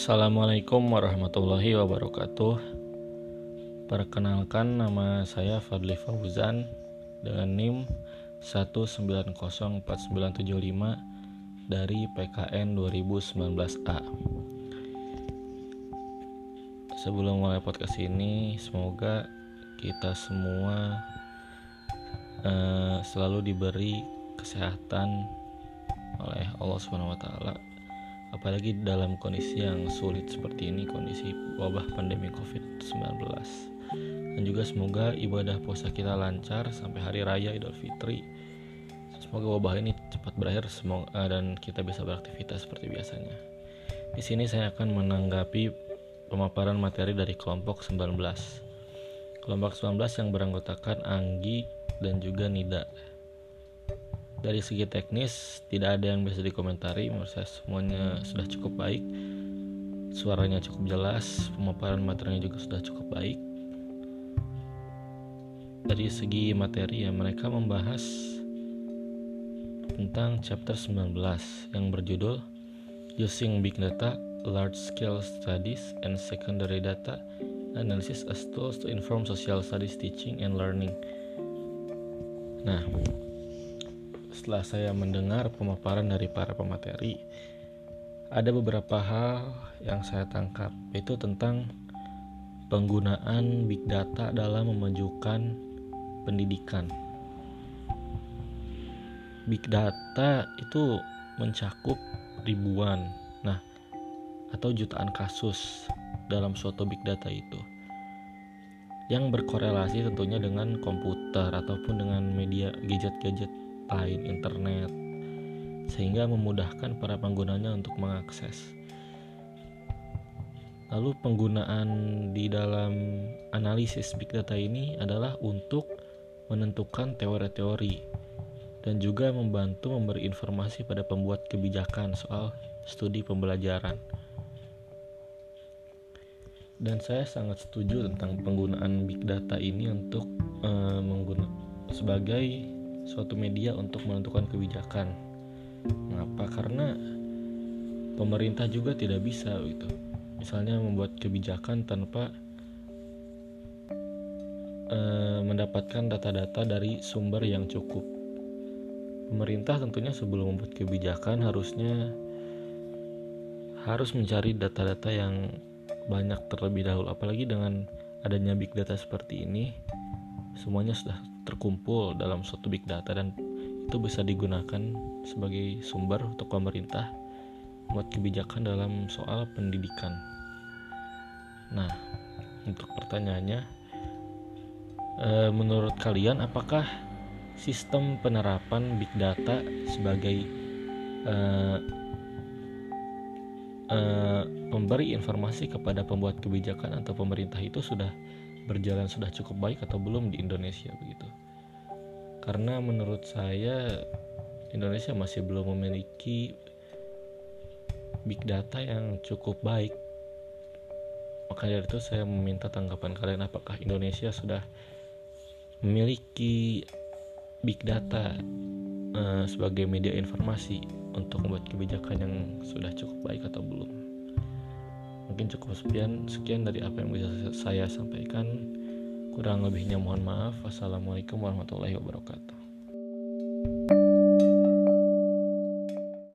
Assalamualaikum warahmatullahi wabarakatuh. Perkenalkan nama saya Fadli Fauzan dengan NIM 1904975 dari PKN 2019A Sebelum mulai podcast ini semoga kita semua uh, selalu diberi kesehatan oleh Allah Subhanahu wa taala apalagi dalam kondisi yang sulit seperti ini kondisi wabah pandemi COVID-19 dan juga semoga ibadah puasa kita lancar sampai hari raya Idul Fitri. Semoga wabah ini cepat berakhir semoga dan kita bisa beraktivitas seperti biasanya. Di sini saya akan menanggapi pemaparan materi dari kelompok 19 kelompok 19 yang beranggotakan Anggi dan juga Nida dari segi teknis tidak ada yang bisa dikomentari. Menurut saya semuanya sudah cukup baik. Suaranya cukup jelas pemaparan materinya juga sudah cukup baik. Dari segi materi ya mereka membahas tentang chapter 19 yang berjudul Using Big Data, Large Scale Studies and Secondary Data Analysis as Tools to Inform Social Studies Teaching and Learning. Nah, setelah saya mendengar pemaparan dari para pemateri, ada beberapa hal yang saya tangkap, yaitu tentang penggunaan big data dalam memajukan pendidikan. Big data itu mencakup ribuan, nah, atau jutaan kasus dalam suatu big data itu yang berkorelasi tentunya dengan komputer ataupun dengan media gadget-gadget lain internet sehingga memudahkan para penggunanya untuk mengakses. Lalu penggunaan di dalam analisis big data ini adalah untuk menentukan teori-teori dan juga membantu memberi informasi pada pembuat kebijakan soal studi pembelajaran. Dan saya sangat setuju tentang penggunaan big data ini untuk uh, eh, menggunakan sebagai suatu media untuk menentukan kebijakan. Mengapa? Karena pemerintah juga tidak bisa gitu. Misalnya membuat kebijakan tanpa uh, mendapatkan data-data dari sumber yang cukup. Pemerintah tentunya sebelum membuat kebijakan harusnya harus mencari data-data yang banyak terlebih dahulu apalagi dengan adanya big data seperti ini semuanya sudah terkumpul dalam suatu big data dan itu bisa digunakan sebagai sumber untuk pemerintah buat kebijakan dalam soal pendidikan. Nah, untuk pertanyaannya, e, menurut kalian apakah sistem penerapan big data sebagai e, e, pemberi informasi kepada pembuat kebijakan atau pemerintah itu sudah berjalan sudah cukup baik atau belum di Indonesia begitu. Karena menurut saya Indonesia masih belum memiliki big data yang cukup baik. Maka dari itu saya meminta tanggapan kalian apakah Indonesia sudah memiliki big data uh, sebagai media informasi untuk membuat kebijakan yang sudah cukup baik atau belum mungkin cukup sekian sekian dari apa yang bisa saya sampaikan. Kurang lebihnya mohon maaf. Wassalamualaikum warahmatullahi wabarakatuh